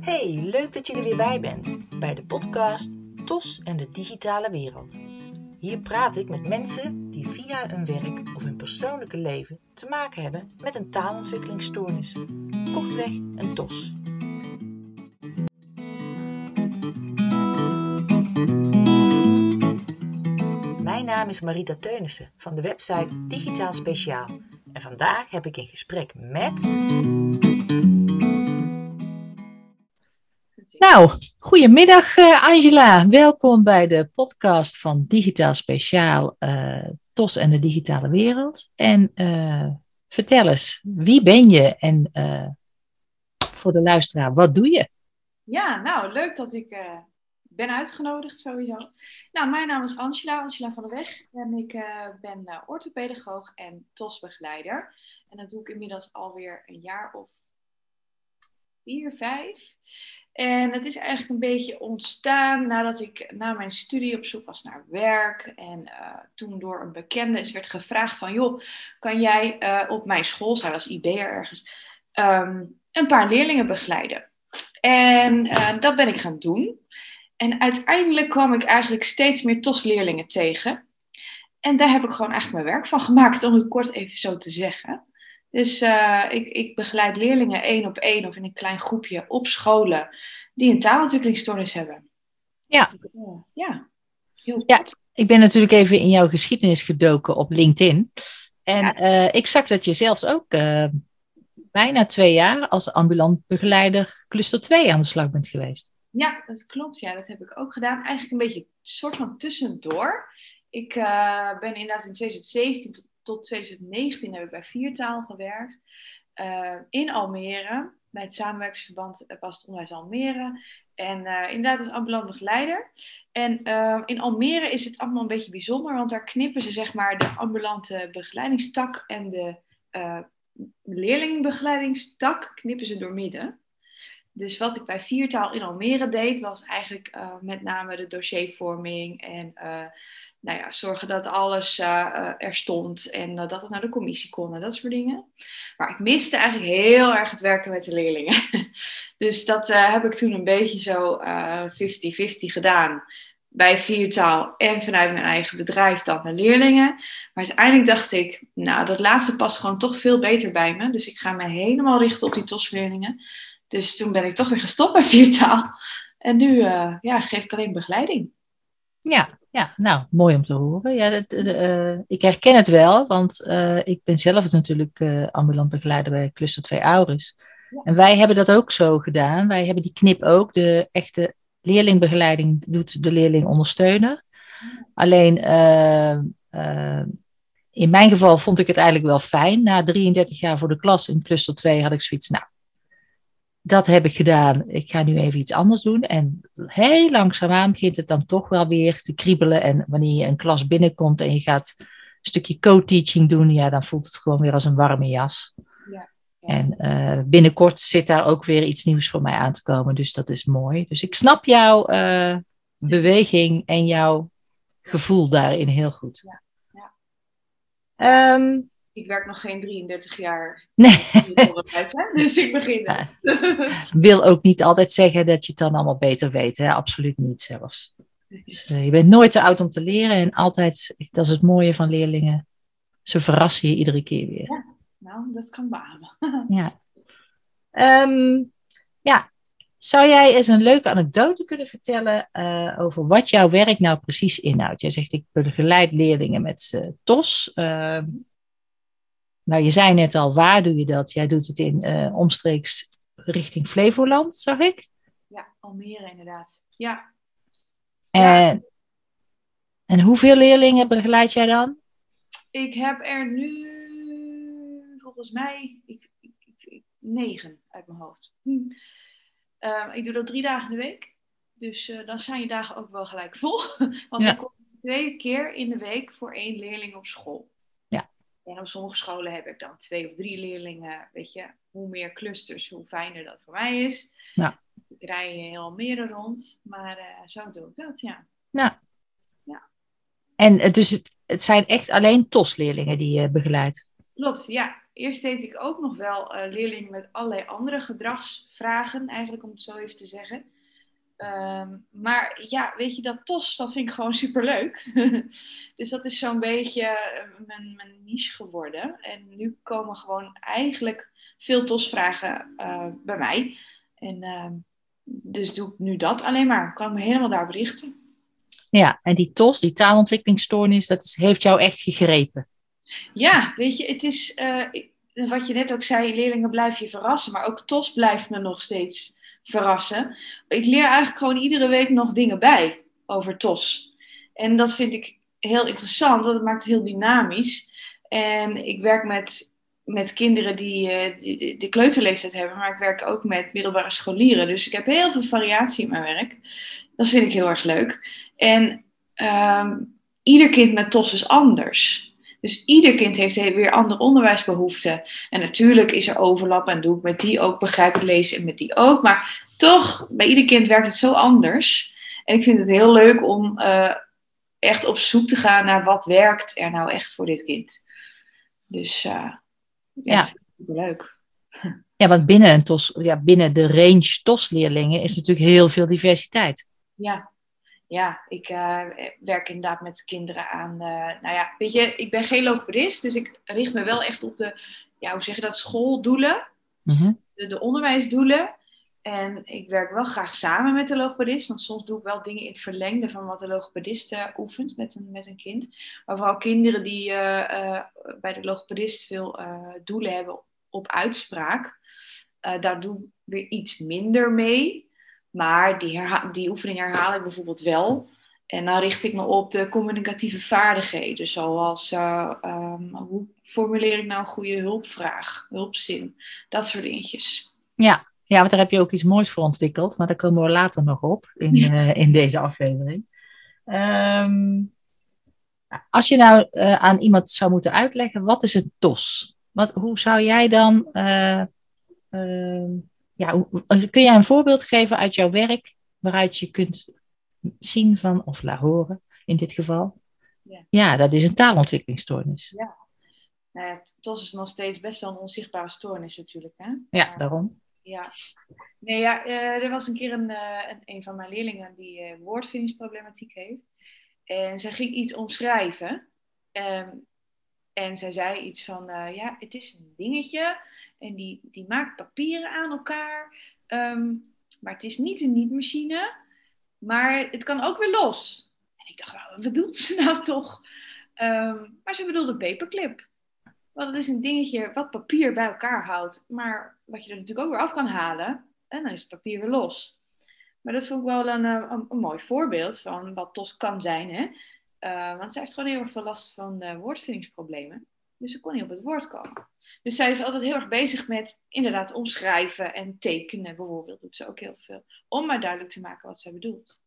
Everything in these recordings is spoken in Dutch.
Hey, leuk dat je er weer bij bent bij de podcast TOS en de digitale wereld. Hier praat ik met mensen die via hun werk of hun persoonlijke leven te maken hebben met een taalontwikkelingsstoornis. Kortweg een TOS. Mijn naam is Marita Teunissen van de website Digitaal Speciaal. En vandaag heb ik een gesprek met. Nou, goedemiddag uh, Angela. Welkom bij de podcast van Digitaal Speciaal, uh, TOS en de digitale wereld. En uh, vertel eens, wie ben je en voor de luisteraar, wat doe je? Ja, nou, leuk dat ik ben uitgenodigd sowieso. Nou, mijn naam is Angela, Angela van der Weg. En ik ben orthopedagoog en TOS-begeleider. En dat doe ik inmiddels alweer een jaar of vier, vijf. En het is eigenlijk een beetje ontstaan nadat ik na mijn studie op zoek was naar werk. En uh, toen door een bekende is werd gevraagd van... joh, kan jij op mijn school, zij was IB'er ergens, um, een paar leerlingen begeleiden? En dat ben ik gaan doen. En uiteindelijk kwam ik eigenlijk steeds meer TOS-leerlingen tegen. En daar heb ik gewoon eigenlijk mijn werk van gemaakt, om het kort even zo te zeggen. Dus uh, ik, ik, begeleid leerlingen één op één of in een klein groepje op scholen die een taalontwikkelingsstoornis hebben. Ja. Ja, heel ja, ik ben natuurlijk even in jouw geschiedenis gedoken op LinkedIn. En ja. uh, ik zag dat je zelfs ook uh, bijna twee jaar als ambulant begeleider cluster 2 aan de slag bent geweest. Ja, dat klopt. Ja, dat heb ik ook gedaan. Eigenlijk een beetje een soort van tussendoor. Ik ben inderdaad in 2017 tot tot 2019 heb ik bij Viertaal gewerkt. Uh, in Almere, bij het samenwerkingsverband Past het Onderwijs Almere. En uh, inderdaad als ambulant begeleider. En uh, in Almere is het allemaal een beetje bijzonder, want daar knippen ze zeg maar de ambulante begeleidingstak en de leerlingbegeleiding knippen ze door midden. Dus wat ik bij Viertaal in Almere deed, was eigenlijk met name de dossiervorming en nou ja, zorgen dat alles uh, er stond en dat het naar de commissie kon en dat soort dingen. Maar ik miste eigenlijk heel erg het werken met de leerlingen. dus dat heb ik toen een beetje zo 50-50 gedaan. Bij viertaal en vanuit mijn eigen bedrijf dan naar leerlingen. Maar uiteindelijk dacht ik, nou, dat laatste past gewoon toch veel beter bij me. Dus ik ga me helemaal richten op die TOS-leerlingen. Dus toen ben ik toch weer gestopt bij viertaal. En nu ja, geef ik alleen begeleiding. Ja, ja, nou, mooi om te horen. Ja, dat, uh, ik herken het wel, want uh, ik ben zelf natuurlijk ambulant begeleider bij Cluster 2 Ouders. Ja. En wij hebben dat ook zo gedaan. Wij hebben die knip ook. De echte leerlingbegeleiding doet de leerling ondersteunen. Alleen in mijn geval vond ik het eigenlijk wel fijn. Na 33 jaar voor de klas in Cluster 2 had ik zoiets, nou, dat heb ik gedaan. Ik ga nu even iets anders doen. En heel langzaamaan begint het dan toch wel weer te kriebelen. En wanneer je een klas binnenkomt en je gaat een stukje co-teaching doen, ja, dan voelt het gewoon weer als een warme jas. Ja, ja. En uh, binnenkort zit daar ook weer iets nieuws voor mij aan te komen. Dus dat is mooi. Dus ik snap jouw uh, beweging en jouw gevoel daarin heel goed. Ja, um, ik werk nog geen 33 jaar. Nee. dus ik begin. Wil ook niet altijd zeggen dat je het dan allemaal beter weet. Hè? Absoluut niet zelfs. Dus, uh, je bent nooit te oud om te leren. En altijd, dat is het mooie van leerlingen. Ze verrassen je iedere keer weer. Ja, nou, dat kan beamen. ja. Um, ja. Zou jij eens een leuke anekdote kunnen vertellen uh, over wat jouw werk nou precies inhoudt? Jij zegt, ik begeleid leerlingen met uh, TOS. Nou, je zei net al, waar doe je dat? Jij doet het in uh, omstreeks richting Flevoland, zag ik? Ja, Almere inderdaad. Ja. En, en hoeveel leerlingen begeleid jij dan? Ik heb er nu, volgens mij, ik, ik, ik, negen uit mijn hoofd. Hm. Uh, ik doe dat drie dagen in de week. Dus uh, dan zijn je dagen ook wel gelijk vol. Want ja. ik kom twee keer in de week voor één leerling op school. En op sommige scholen heb ik dan twee of drie leerlingen. Weet je, hoe meer clusters, hoe fijner dat voor mij is. Ja. Ik rij heel meer rond, maar uh, zo doe ik dat, ja. Ja. ja. En dus het, het zijn echt alleen TOS-leerlingen die je begeleidt? Klopt, ja. eerst deed ik ook nog wel uh, leerlingen met allerlei andere gedragsvragen, eigenlijk om het zo even te zeggen. Ehm, maar ja, weet je, dat TOS, dat vind ik gewoon superleuk. dus dat is zo'n beetje eh, mijn, mijn, niche geworden. En nu komen gewoon eigenlijk veel TOS-vragen uh, bij mij. En ehm, dus doe ik nu dat alleen maar. Kan ik me helemaal daarop richten. Ja, en die TOS, die taalontwikkelingsstoornis, dat is, heeft jou echt gegrepen. Ja, weet je, het is uh, wat je net ook zei, leerlingen blijven je verrassen, maar ook TOS blijft me nog steeds verrassen. Ik leer eigenlijk gewoon iedere week nog dingen bij over TOS. En dat vind ik heel interessant, want het maakt het heel dynamisch. En ik werk met, met kinderen die, die de kleuterleeftijd hebben, maar ik werk ook met middelbare scholieren. Dus ik heb heel veel variatie in mijn werk. Dat vind ik heel erg leuk. En um, ieder kind met TOS is anders. Dus ieder kind heeft weer andere onderwijsbehoeften. En natuurlijk is er overlap en doe ik met die ook begrijpelijk lezen en met die ook. Maar toch, bij ieder kind werkt het zo anders. En ik vind het heel leuk om uh, echt op zoek te gaan naar wat werkt er nou echt voor dit kind. Dus uh, ja, ja. leuk. Ja, want binnen, een TOS, ja, binnen de range TOS-leerlingen is natuurlijk heel veel diversiteit. Ja, ja, ik uh, werk inderdaad met kinderen aan. Uh, nou ja, weet je, ik ben geen logopedist, dus ik richt me wel echt op de, ja, hoe zeg je dat, schooldoelen, mm-hmm. de, de, onderwijsdoelen. En ik werk wel graag samen met de logopedist, want soms doe ik wel dingen in het verlengde van wat de logopedist uh, oefent met een, met een kind. Maar vooral kinderen die bij de logopedist veel doelen hebben op uitspraak, daar doe ik weer iets minder mee. Maar die, die oefening herhaal ik bijvoorbeeld wel. En dan richt ik me op de communicatieve vaardigheden. Zoals uh, um, hoe formuleer ik nou een goede hulpvraag, hulpzin. Dat soort dingetjes. Ja. ja, want daar heb je ook iets moois voor ontwikkeld. Maar daar komen we later nog op in, ja. uh, in deze aflevering. Um, als je nou uh, aan iemand zou moeten uitleggen, wat is een TOS? Wat, hoe zou jij dan ja, kun je een voorbeeld geven uit jouw werk waaruit je kunt zien van, of laten horen in dit geval? Ja, ja dat is een taalontwikkelingsstoornis. Ja. Nou ja, TOS is nog steeds best wel een onzichtbare stoornis natuurlijk. Hè? Ja, daarom. Ja. Nee, ja, uh, er was een keer een, uh, een van mijn leerlingen die uh, woordvindingsproblematiek heeft. En zij ging iets omschrijven. Um, en zij zei iets van, ja, het is een dingetje en die, die maakt papieren aan elkaar. Um, maar het is niet een niet-machine. Maar het kan ook weer los. En ik dacht, wat bedoelt ze nou toch? Um, maar ze bedoelde paperclip. Want het is een dingetje wat papier bij elkaar houdt. Maar wat je er natuurlijk ook weer af kan halen. En dan is het papier weer los. Maar dat vond ik wel een, eh, een, een mooi voorbeeld van wat TOS kan zijn. Hè? Uh, want zij heeft gewoon heel erg veel last van uh, woordvindingsproblemen. Dus ze kon niet op het woord komen. Dus zij is altijd heel erg bezig met inderdaad omschrijven en tekenen bijvoorbeeld. Doet ze ook heel veel. Om maar duidelijk te maken wat zij bedoelt.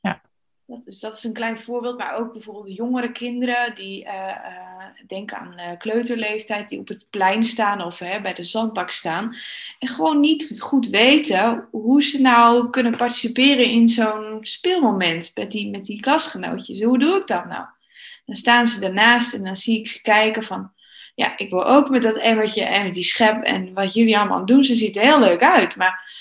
Ja. Dat is, dat is een klein voorbeeld. Maar ook bijvoorbeeld jongere kinderen die uh, uh, denken aan uh, kleuterleeftijd. Die op het plein staan of bij de zandbak staan. En gewoon niet goed weten hoe ze nou kunnen participeren in zo'n speelmoment. Met die, met die klasgenootjes. Hoe doe ik dat nou? Dan staan ze ernaast en dan zie ik ze kijken van, ja, ik wil ook met dat emmertje en met die schep en wat jullie allemaal doen. Ze ziet er heel leuk uit. Maar,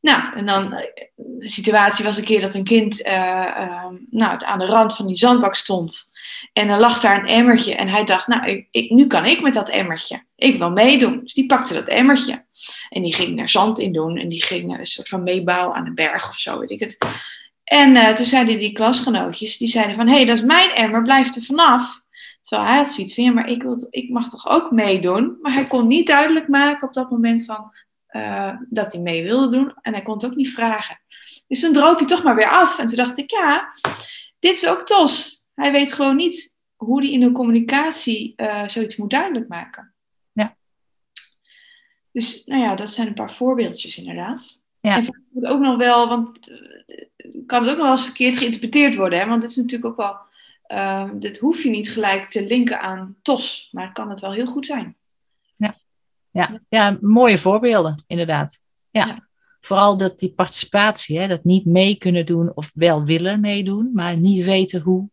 nou, en dan, de situatie was een keer dat een kind uh, uh, nou, aan de rand van die zandbak stond. En er lag daar een emmertje en hij dacht, nou, ik, ik, nu kan ik met dat emmertje. Ik wil meedoen. Dus die pakte dat emmertje. En die ging er zand in doen en die ging een soort van meebouwen aan de berg of zo, weet ik het. En uh, toen zeiden die klasgenootjes, die zeiden van, hé, hey, dat is mijn emmer, blijf er vanaf. Terwijl hij had zoiets van, ja, maar ik, wil, ik mag toch ook meedoen? Maar hij kon niet duidelijk maken op dat moment van, uh, dat hij mee wilde doen. En hij kon het ook niet vragen. Dus toen droop hij toch maar weer af. En toen dacht ik, ja, dit is ook TOS. Hij weet gewoon niet hoe hij in de communicatie uh, zoiets moet duidelijk maken. Ja. Dus, nou ja, dat zijn een paar voorbeeldjes inderdaad. Ja. En het ook nog wel, want kan het ook nog wel eens verkeerd geïnterpreteerd worden. Hè? Want dit is natuurlijk ook wel, uh, dit hoef je niet gelijk te linken aan TOS, maar kan het wel heel goed zijn. Ja, ja. ja mooie voorbeelden, inderdaad. Ja. ja. Vooral dat die participatie, hè, dat niet mee kunnen doen of wel willen meedoen, maar niet weten hoe.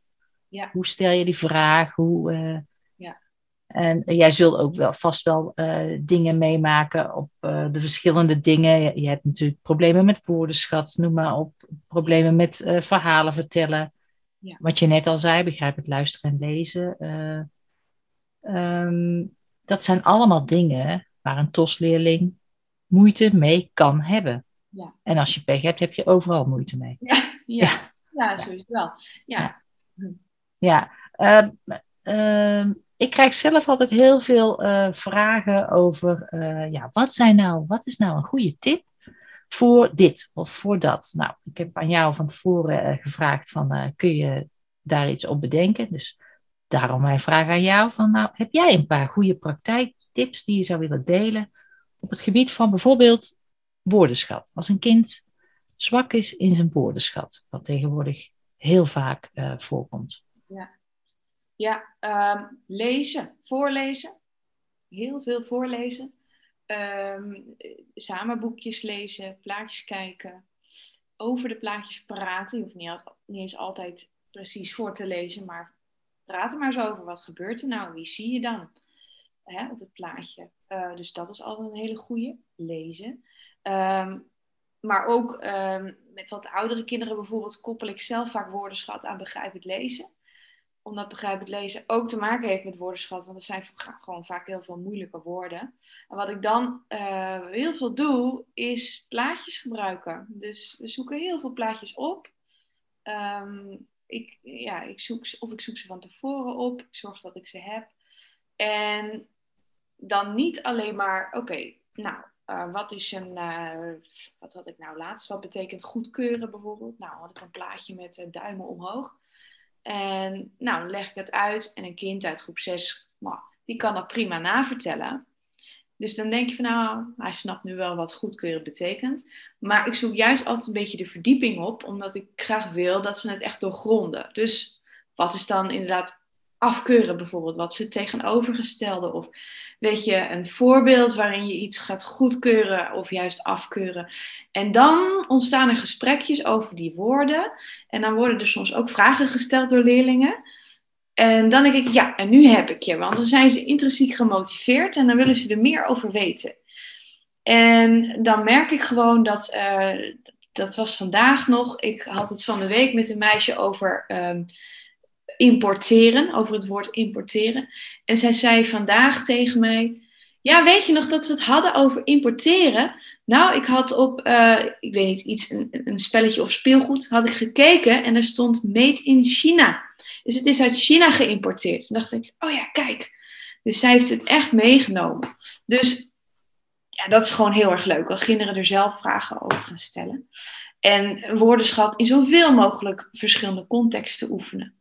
Ja. Hoe stel je die vraag? Hoe, uh, ja. En jij zult ook wel vast wel uh, dingen meemaken op uh, de verschillende dingen. Je, je, hebt natuurlijk problemen met woordenschat, noem maar op. Problemen met uh, verhalen vertellen. Ja. Wat je net al zei, begrijp het luisteren en lezen. Um, dat zijn allemaal dingen waar een TOS-leerling moeite mee kan hebben. Ja. En als je pech hebt, heb je overal moeite mee. Ja, ja. ja. sowieso wel. Ja. Ja. Uh, uh, ik krijg zelf altijd heel veel uh, vragen over, ja, wat, zijn nou, wat is nou een goede tip voor dit of voor dat? Nou, ik heb aan jou van tevoren gevraagd van, kun je daar iets op bedenken? Dus daarom mijn vraag aan jou van, nou, heb jij een paar goede praktijktips die je zou willen delen op het gebied van bijvoorbeeld woordenschat? Als een kind zwak is in zijn woordenschat, wat tegenwoordig heel vaak uh, voorkomt. Ja, ja um, lezen, voorlezen. Heel veel voorlezen. Um, samen boekjes lezen, plaatjes kijken. Over de plaatjes praten. Je hoeft niet, niet eens altijd precies voor te lezen, maar praat er maar eens over. Wat gebeurt er nou? Wie zie je dan hè, op het plaatje? Uh, dus dat is altijd een hele goede. Lezen. Um, maar ook um, met wat oudere kinderen bijvoorbeeld koppel ik zelf vaak woordenschat aan begrijpend lezen. Omdat begrijpend lezen ook te maken heeft met woordenschat. Want er zijn gewoon vaak heel veel moeilijke woorden. En wat ik dan uh, heel veel doe, is plaatjes gebruiken. Dus we zoeken heel veel plaatjes op. Um, ik, ja, ik zoek, of ik zoek ze van tevoren op. Ik zorg dat ik ze heb. En dan niet alleen maar, oké, nou, uh, wat is een, uh, wat had ik nou laatst? Wat betekent goedkeuren bijvoorbeeld? Nou, had ik een plaatje met duimen omhoog. En nou, leg ik het uit en een kind uit groep 6, nou, die kan dat prima navertellen. Dus dan denk je van nou, hij snapt nu wel wat goedkeuren betekent. Maar ik zoek juist altijd een beetje de verdieping op, omdat ik graag wil dat ze het echt doorgronden. Dus wat is dan inderdaad afkeuren bijvoorbeeld? Wat het tegenovergestelde? Of weet je, een voorbeeld waarin je iets gaat goedkeuren of juist afkeuren. En dan ontstaan er gesprekjes over die woorden. En dan worden er soms ook vragen gesteld door leerlingen. En dan denk ik, ja, en nu heb ik je. Want dan zijn ze intrinsiek gemotiveerd en dan willen ze er meer over weten. En dan merk ik gewoon dat, uh, dat was vandaag nog, ik had het van de week met een meisje over um, importeren, over het woord importeren. En zij zei vandaag tegen mij, ja, weet je nog dat we het hadden over importeren? Nou, ik had op, uh, ik weet niet, iets, een, een, spelletje of speelgoed, had ik gekeken en er stond Made in China. Dus het is uit China geïmporteerd. Toen dacht ik, oh ja, kijk. Dus zij heeft het echt meegenomen. Dus ja, dat is gewoon heel erg leuk als kinderen er zelf vragen over gaan stellen. En woordenschat in zoveel mogelijk verschillende contexten oefenen.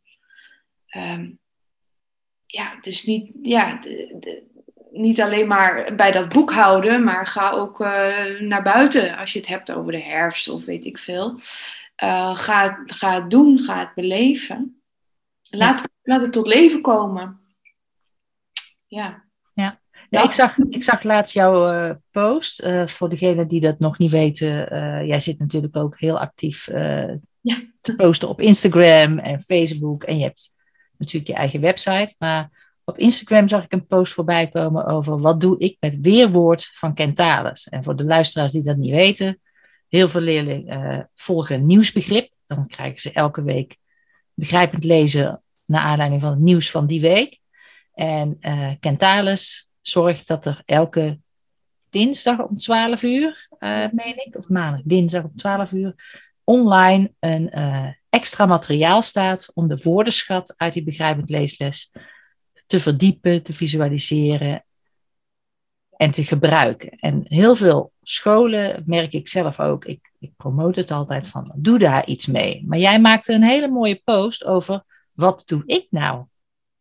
Um, ja, dus niet, ja, de, de, niet alleen maar bij dat boek houden, maar ga ook uh, naar buiten als je het hebt over de herfst of weet ik veel. Uh, ga, ga het doen, ga het beleven. Laat, ja. laat het tot leven komen. Ja. Ja. Ja, ik, zag, ik zag laatst jouw uh, post. Voor degenen die dat nog niet weten, jij zit natuurlijk ook heel actief ja. te posten op Instagram en Facebook. En je hebt natuurlijk je eigen website. Maar op Instagram zag ik een post voorbij komen over wat doe ik met weerwoord van Kentalis. En voor de luisteraars die dat niet weten, heel veel leerlingen volgen een nieuwsbegrip. Dan krijgen ze elke week begrijpend lezen naar aanleiding van het nieuws van die week. En uh, zorgt dat er elke dinsdag om 12 uur, uh, meen ik, of maandag, dinsdag om 12 uur, online een uh, extra materiaal staat om de woordenschat uit die begrijpend leesles te verdiepen, te visualiseren en te gebruiken. En heel veel scholen, merk ik zelf ook, ik, ik promote het altijd van, doe daar iets mee. Maar jij maakte een hele mooie post over, wat doe ik nou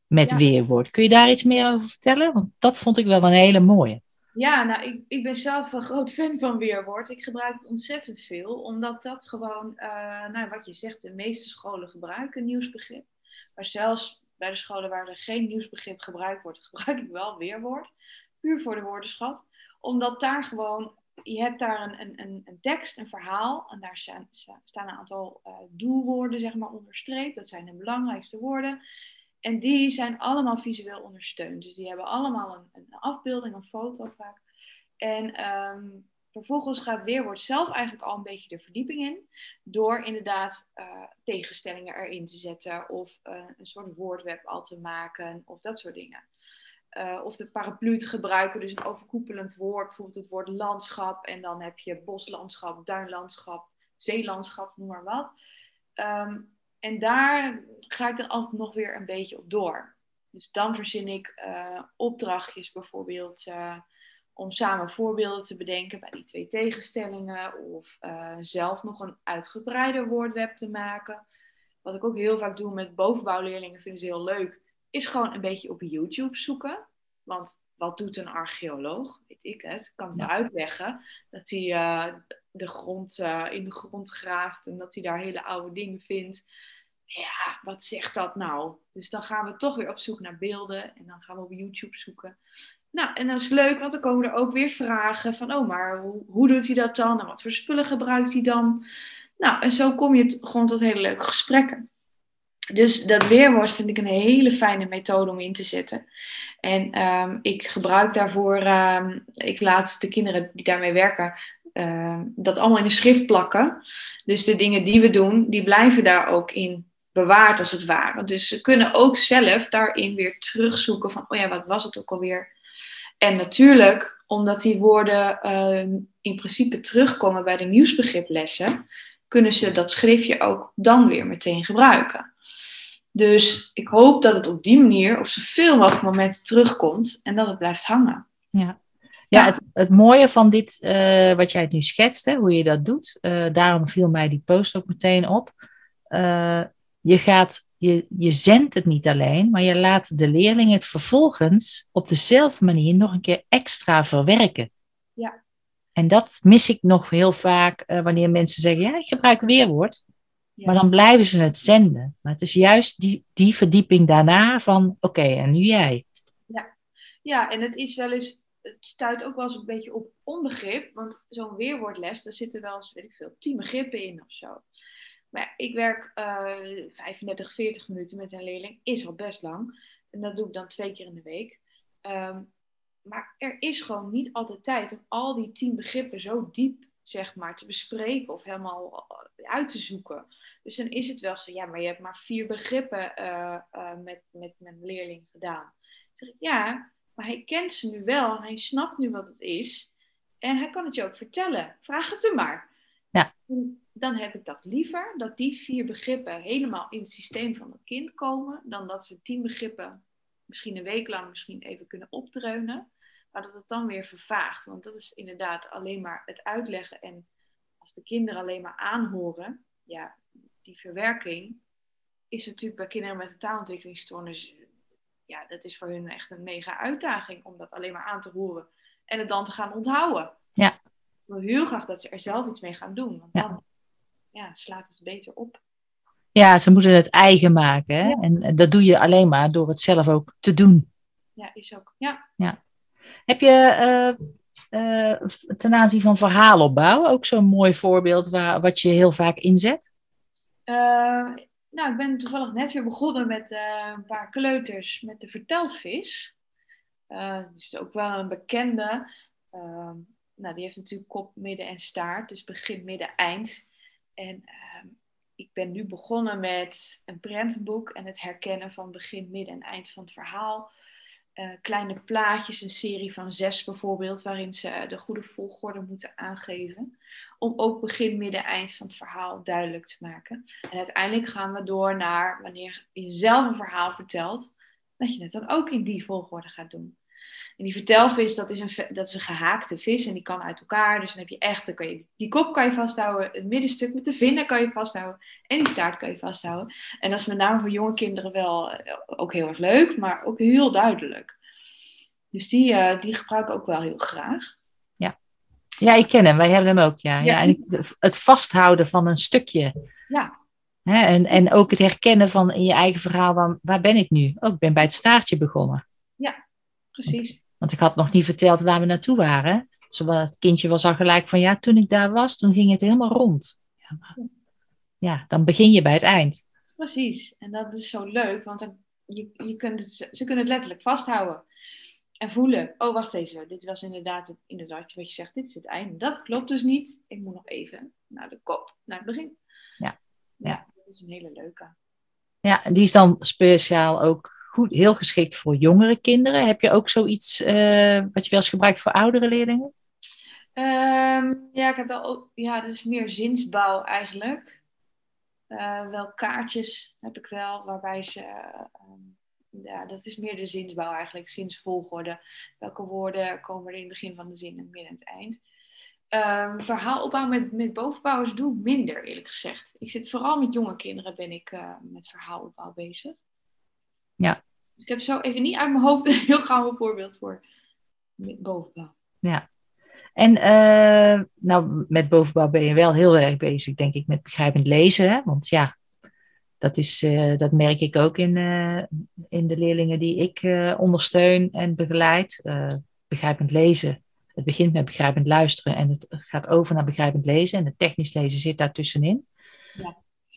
met ja. weerwoord? Kun je daar iets meer over vertellen? Want dat vond ik wel een hele mooie. Ja, nou, ik, ik ben zelf een groot fan van weerwoord. Ik gebruik het ontzettend veel, omdat dat gewoon, uh, nou, wat je zegt, de meeste scholen gebruiken nieuwsbegrip. Maar zelfs bij de scholen waar er geen nieuwsbegrip gebruikt wordt, gebruik ik wel weerwoord. Puur voor de woordenschat. Omdat daar gewoon, je hebt daar een, een, een tekst, een verhaal. En daar staan, staan een aantal uh, doelwoorden, zeg maar, onderstreept. Dat zijn de belangrijkste woorden. En die zijn allemaal visueel ondersteund. Dus die hebben allemaal een, een afbeelding, een foto vaak. En ehm, vervolgens gaat Weerwoord zelf eigenlijk al een beetje de verdieping in. Door inderdaad uh, tegenstellingen erin te zetten. Of uh, een soort woordweb al te maken. Of dat soort dingen. Uh, of de paraplu te gebruiken. Dus een overkoepelend woord. Bijvoorbeeld het woord landschap. En dan heb je boslandschap, duinlandschap, zeelandschap, noem maar wat. Um, en daar ga ik dan altijd nog weer een beetje op door. Dus dan verzin ik uh, opdrachtjes bijvoorbeeld uh, om samen voorbeelden te bedenken bij die twee tegenstellingen. Of uh, zelf nog een uitgebreider woordweb te maken. Wat ik ook heel vaak doe met bovenbouwleerlingen, vinden ze heel leuk, is gewoon een beetje op YouTube zoeken. Want wat doet een archeoloog? Weet ik het. kan het ja. uitleggen dat hij de grond in de grond graaft en dat hij daar hele oude dingen vindt ja, wat zegt dat nou? Dus dan gaan we toch weer op zoek naar beelden en dan gaan we op YouTube zoeken. Nou, en dat is leuk, want dan komen er ook weer vragen van, oh, maar hoe, hoe doet hij dat dan? En wat voor spullen gebruikt hij dan? Nou, en zo kom je gewoon tot hele leuke gesprekken. Dus dat weerwoord vind ik een hele fijne methode om in te zetten. En um, ik gebruik daarvoor, um, ik laat de kinderen die daarmee werken, um, dat allemaal in een schrift plakken. Dus de dingen die we doen, die blijven daar ook in bewaard als het ware. Dus ze kunnen ook zelf daarin weer terugzoeken van, oh ja, wat was het ook alweer? En natuurlijk, omdat die woorden uh, in principe terugkomen bij de nieuwsbegriplessen, kunnen ze dat schriftje ook dan weer meteen gebruiken. Dus ik hoop dat het op die manier op zoveel mogelijk momenten terugkomt en dat het blijft hangen. Ja, ja, het, het, mooie van dit, uh, wat jij nu schetst, hè, hoe je dat doet, uh, daarom viel mij die post ook meteen op. Uh, je, gaat, je, je zendt het niet alleen, maar je laat de leerling het vervolgens op dezelfde manier nog een keer extra verwerken. Ja. En dat mis ik nog heel vaak uh, wanneer mensen zeggen, ja, ik gebruik weerwoord. Ja. Maar dan blijven ze het zenden. Maar het is juist die, die verdieping daarna van, oké, okay, en nu jij. Ja. ja, en het is wel eens, het stuit ook wel eens een beetje op onbegrip. Want zo'n weerwoordles, daar zitten wel eens, weet ik veel, tien begrippen in of zo. Maar ik werk uh, 35, 40 minuten met een leerling, is al best lang. En dat doe ik dan twee keer in de week. Um, maar er is gewoon niet altijd tijd om al die tien begrippen zo diep zeg maar, te bespreken of helemaal uit te zoeken. Dus dan is het wel zo, ja, maar je hebt maar vier begrippen uh, uh, met, met mijn leerling gedaan. Dan zeg ik, ja, maar hij kent ze nu wel en hij snapt nu wat het is. En hij kan het je ook vertellen. Vraag het hem maar. Ja dan heb ik dat liever, dat die vier begrippen helemaal in het systeem van het kind komen, dan dat ze tien begrippen misschien een week lang misschien even kunnen opdreunen, maar dat het dan weer vervaagt. Want dat is inderdaad alleen maar het uitleggen en als de kinderen alleen maar aanhoren, ja, die verwerking is natuurlijk bij kinderen met een taalontwikkelingsstoornis, ja, dat is voor hun echt een mega uitdaging om dat alleen maar aan te horen en het dan te gaan onthouden. Ja. Ik wil heel graag dat ze er zelf iets mee gaan doen, want dan ja, slaat het beter op. Ja, ze moeten het eigen maken. Hè? Ja. En dat doe je alleen maar door het zelf ook te doen. Ja, is ook. Ja. ja. Heb je uh, uh, ten aanzien van verhaalopbouw ook zo'n mooi voorbeeld waar, wat je heel vaak inzet? Uh, nou, ik ben toevallig net weer begonnen met een paar kleuters met de vertelvis. dat is ook wel een bekende. nou, die heeft natuurlijk kop, midden en staart. Dus begin, midden, eind. En uh, ik ben nu begonnen met een prentenboek en het herkennen van begin, midden en eind van het verhaal. Uh, kleine plaatjes, een serie van zes bijvoorbeeld, waarin ze de goede volgorde moeten aangeven. Om ook begin, midden, eind van het verhaal duidelijk te maken. En uiteindelijk gaan we door naar wanneer je zelf een verhaal vertelt, dat je het dan ook in die volgorde gaat doen. En die vertelvis, dat is, een, dat is een gehaakte vis en die kan uit elkaar. Dus dan heb je echt, dan kan je, die kop kan je vasthouden, het middenstuk met de vinnen kan je vasthouden en die staart kan je vasthouden. En dat is met name voor jonge kinderen wel eh, ook heel erg leuk, maar ook heel duidelijk. Dus die, uh, die gebruik ik ook wel heel graag. Ja. ja, ik ken hem. Wij hebben hem ook, ja. ja. ja en het vasthouden van een stukje. Ja. Hè, en, en ook het herkennen van in je eigen verhaal, waar, waar ben ik nu? Oh, ik ben bij het staartje begonnen. Ja, precies. Want ik had nog niet verteld waar we naartoe waren. Zowel het kindje was al gelijk van ja, toen ik daar was, toen ging het helemaal rond. Ja, maar, ja dan begin je bij het eind. Precies. En dat is zo leuk, want dan je, je kunt het, ze kunnen het letterlijk vasthouden en voelen. Oh, wacht even, dit was inderdaad, het, inderdaad wat je zegt, dit is het einde. Dat klopt dus niet. Ik moet nog even naar de kop, naar het begin. Ja. ja. Dat is een hele leuke. Ja, en die is dan speciaal ook goed, heel geschikt voor jongere kinderen. Heb je ook zoiets uh, wat je wel eens gebruikt voor oudere leerlingen? Um, ja, ik heb wel, ja, dat is meer zinsbouw eigenlijk. Uh, wel kaartjes heb ik wel, waarbij ze, uh, ja, dat is meer de zinsbouw eigenlijk, zinsvolgorde. Welke woorden komen er in het begin van de zin en midden en het eind. Um, verhaalopbouw met, met bovenbouwers doe ik minder, eerlijk gezegd. Ik zit vooral met jonge kinderen ben ik uh, met verhaalopbouw bezig. Ja. Dus ik heb zo even niet uit mijn hoofd een heel gauw voorbeeld voor bovenbouw. Ja. En uh, nou, met bovenbouw ben je wel heel erg bezig, denk ik, met begrijpend lezen. Hè? Want ja, dat, is, uh, dat merk ik ook in, uh, in de leerlingen die ik ondersteun en begeleid. begrijpend lezen. Het begint met begrijpend luisteren en het gaat over naar begrijpend lezen. En het technisch lezen zit daar tussenin.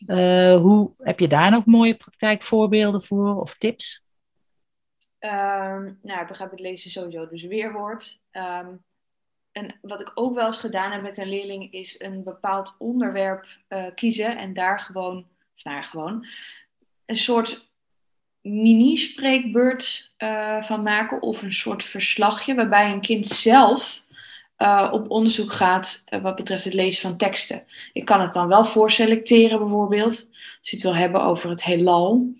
Ja. hoe, heb je daar nog mooie praktijkvoorbeelden voor of tips? Um, nou, begrijpend lezen sowieso dus weerwoord. Um, en wat ik ook wel eens gedaan heb met een leerling, is een bepaald onderwerp uh, kiezen en daar gewoon, of nou gewoon, een soort mini-spreekbeurt uh, van maken of een soort verslagje waarbij een kind zelf uh, op onderzoek gaat wat betreft het lezen van teksten. Ik kan het dan wel voorselecteren bijvoorbeeld, als je het wil hebben over het heelal.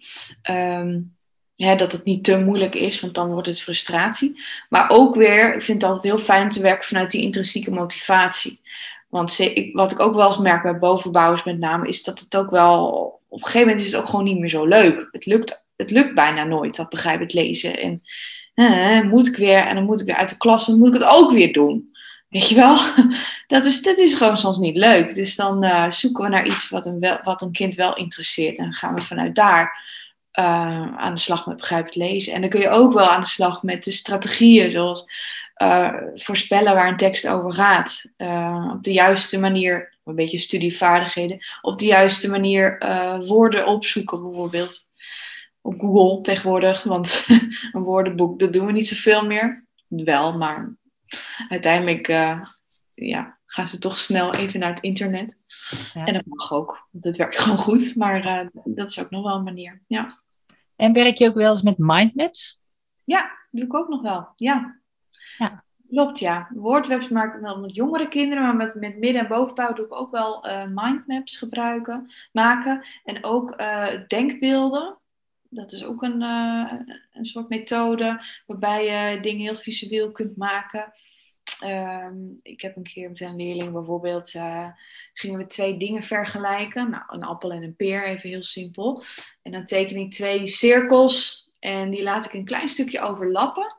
Um, dat het niet te moeilijk is, want dan wordt het frustratie. Maar ook weer, ik vind het altijd heel fijn om te werken vanuit die intrinsieke motivatie. Want wat ik ook wel eens merk bij bovenbouwers met name, is dat het ook wel... Op een gegeven moment is het ook gewoon niet meer zo leuk. Het lukt, het lukt bijna nooit, dat begrijp lezen. En eh, moet ik weer, en dan moet ik weer uit de klas, dan moet ik het ook weer doen. Weet je wel? Dat is, dat is gewoon soms niet leuk. Dus dan uh, zoeken we naar iets wat een, wat een kind wel interesseert. En gaan we vanuit daar uh, aan de slag met begrijpend lezen. En dan kun je ook wel aan de slag met de strategieën, zoals uh, voorspellen waar een tekst over gaat. Op de juiste manier, een beetje studievaardigheden, op de juiste manier woorden opzoeken, bijvoorbeeld. Op Google tegenwoordig, want een woordenboek, dat doen we niet zoveel meer. Wel, maar uiteindelijk ja, gaan ze toch snel even naar het internet. Ja. En dat mag ook, want het werkt gewoon goed. Maar uh, dat is ook nog wel een manier. Ja. En werk je ook wel eens met mindmaps? Ja, doe ik ook nog wel. Ja. ja. Klopt, ja. Woordwebs maak ik wel met jongere kinderen, maar met, met midden- en bovenbouw doe ik ook wel uh, mindmaps gebruiken, maken. En ook uh, denkbeelden. Dat is ook een, uh, een soort methode waarbij je dingen heel visueel kunt maken. Um, ik heb een keer met een leerling bijvoorbeeld, uh, gingen we twee dingen vergelijken. Nou, een appel en een peer, even heel simpel. En dan teken ik twee cirkels en die laat ik een klein stukje overlappen.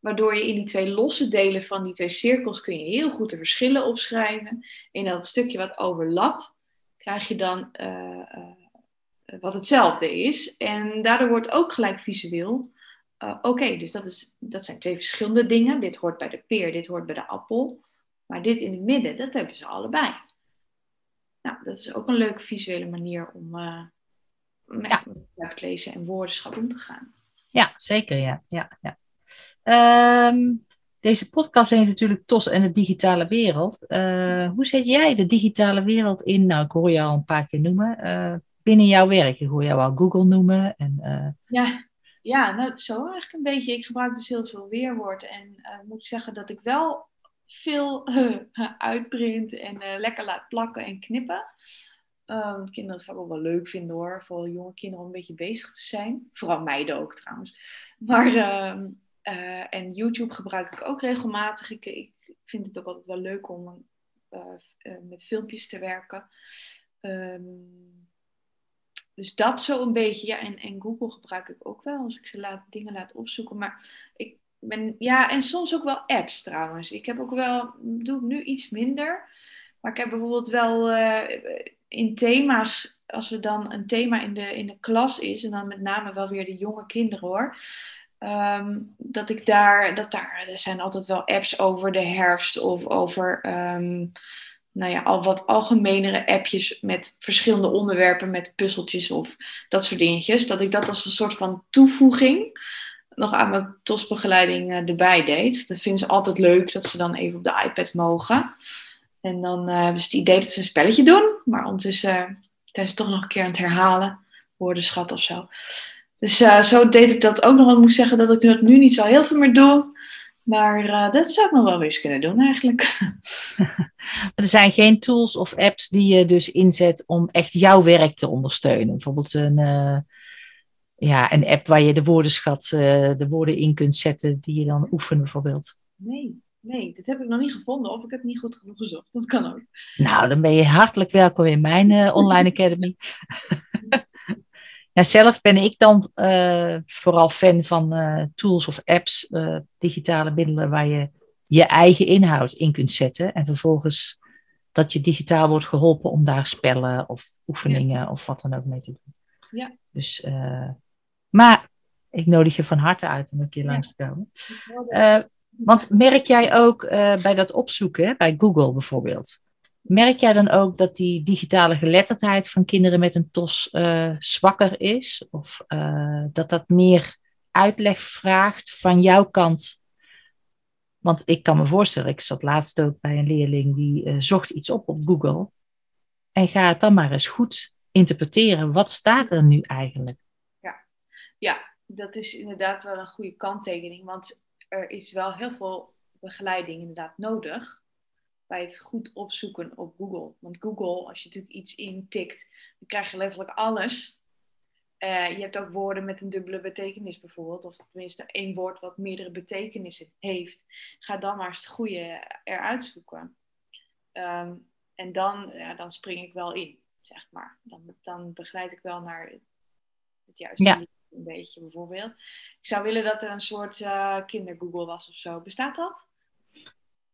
Waardoor je in die twee losse delen van die twee cirkels kun je heel goed de verschillen opschrijven. In dat stukje wat overlapt, krijg je dan uh, wat hetzelfde is. En daardoor wordt ook gelijk visueel uh, oké, dus dat, is, dat zijn twee verschillende dingen. Dit hoort bij de peer, dit hoort bij de appel. Maar dit in het midden, dat hebben ze allebei. Nou, dat is ook een leuke visuele manier om uh, met, ja. lezen en woordenschap om te gaan. Ja, zeker, ja. ja, ja. Um, deze podcast heet natuurlijk TOS en de digitale wereld. Uh, hoe zet jij de digitale wereld in? Nou, ik hoor je al een paar keer noemen. Binnen jouw werk, ik hoor jou al Google noemen. En, ja, ja, nou zo eigenlijk een beetje. Ik gebruik dus heel veel weerwoord. En uh, moet ik zeggen dat ik wel veel uh, uitprint en lekker laat plakken en knippen. Um, kinderen het ook wel leuk vinden hoor. Voor jonge kinderen om een beetje bezig te zijn. Vooral meiden ook trouwens. Maar, uh, en YouTube gebruik ik ook regelmatig. Ik, ik, vind het ook altijd wel leuk om met filmpjes te werken. Um, dus dat zo een beetje. Ja, en, en Google gebruik ik ook wel als ik ze laat, dingen laat opzoeken. Maar ik ben, ja, en soms ook wel apps trouwens. Ik heb ook wel, doe ik nu iets minder. Maar ik heb bijvoorbeeld wel uh, in thema's, als er dan een thema in de, in de klas is, en dan met name wel weer de jonge kinderen hoor. Um, dat ik daar, dat daar, er zijn altijd wel apps over de herfst of over. Um, nou ja, al wat algemenere appjes met verschillende onderwerpen, met puzzeltjes of dat soort dingetjes. Dat ik dat als een soort van toevoeging nog aan mijn TOS-begeleiding uh, erbij deed. Dat vinden ze altijd leuk dat ze dan even op de iPad mogen. En dan uh, hebben ze het idee dat ze een spelletje doen, maar ondertussen uh, zijn ze toch nog een keer aan het herhalen, woordenschat of zo. Dus zo deed ik dat ook nog. Ik moet zeggen dat ik het nu niet zo heel veel meer doe. Maar uh, dat zou ik nog wel eens kunnen doen eigenlijk. er zijn geen tools of apps die je dus inzet om echt jouw werk te ondersteunen. Bijvoorbeeld een, uh, ja, een app waar je de woordenschat, uh, de woorden in kunt zetten die je dan oefent bijvoorbeeld. Nee, nee, dit heb ik nog niet gevonden of ik heb niet goed genoeg gezocht. Dat kan ook. Nou, dan ben je hartelijk welkom in mijn online academy. Ja, zelf ben ik dan uh, vooral fan van uh, tools of apps, uh, digitale middelen waar je je eigen inhoud in kunt zetten. En vervolgens dat je digitaal wordt geholpen om daar spellen of oefeningen ja. of wat dan ook mee te doen. Ja. Dus, maar ik nodig je van harte uit om een keer ja. langs te komen. want merk jij ook bij dat opzoeken, bij Google bijvoorbeeld, Merk jij dan ook dat die digitale geletterdheid van kinderen met een TOS uh, zwakker is? Of uh, dat dat meer uitleg vraagt van jouw kant? Want ik kan me voorstellen, ik zat laatst ook bij een leerling die uh, zocht iets op op Google. En ga het dan maar eens goed interpreteren. Wat staat er nu eigenlijk? Ja, ja dat is inderdaad wel een goede kanttekening. Want er is wel heel veel begeleiding inderdaad nodig bij het goed opzoeken op Google. Want Google, als je natuurlijk iets intikt, dan krijg je letterlijk alles. Uh, je hebt ook woorden met een dubbele betekenis bijvoorbeeld, of tenminste één woord wat meerdere betekenissen heeft. Ga dan maar eens het goede eruit zoeken. Um, en dan, ja, dan spring ik wel in, zeg maar. Dan, dan begeleid ik wel naar het juiste ja. een beetje bijvoorbeeld. Ik zou willen dat er een soort uh, kinder-Google was of zo. Bestaat dat?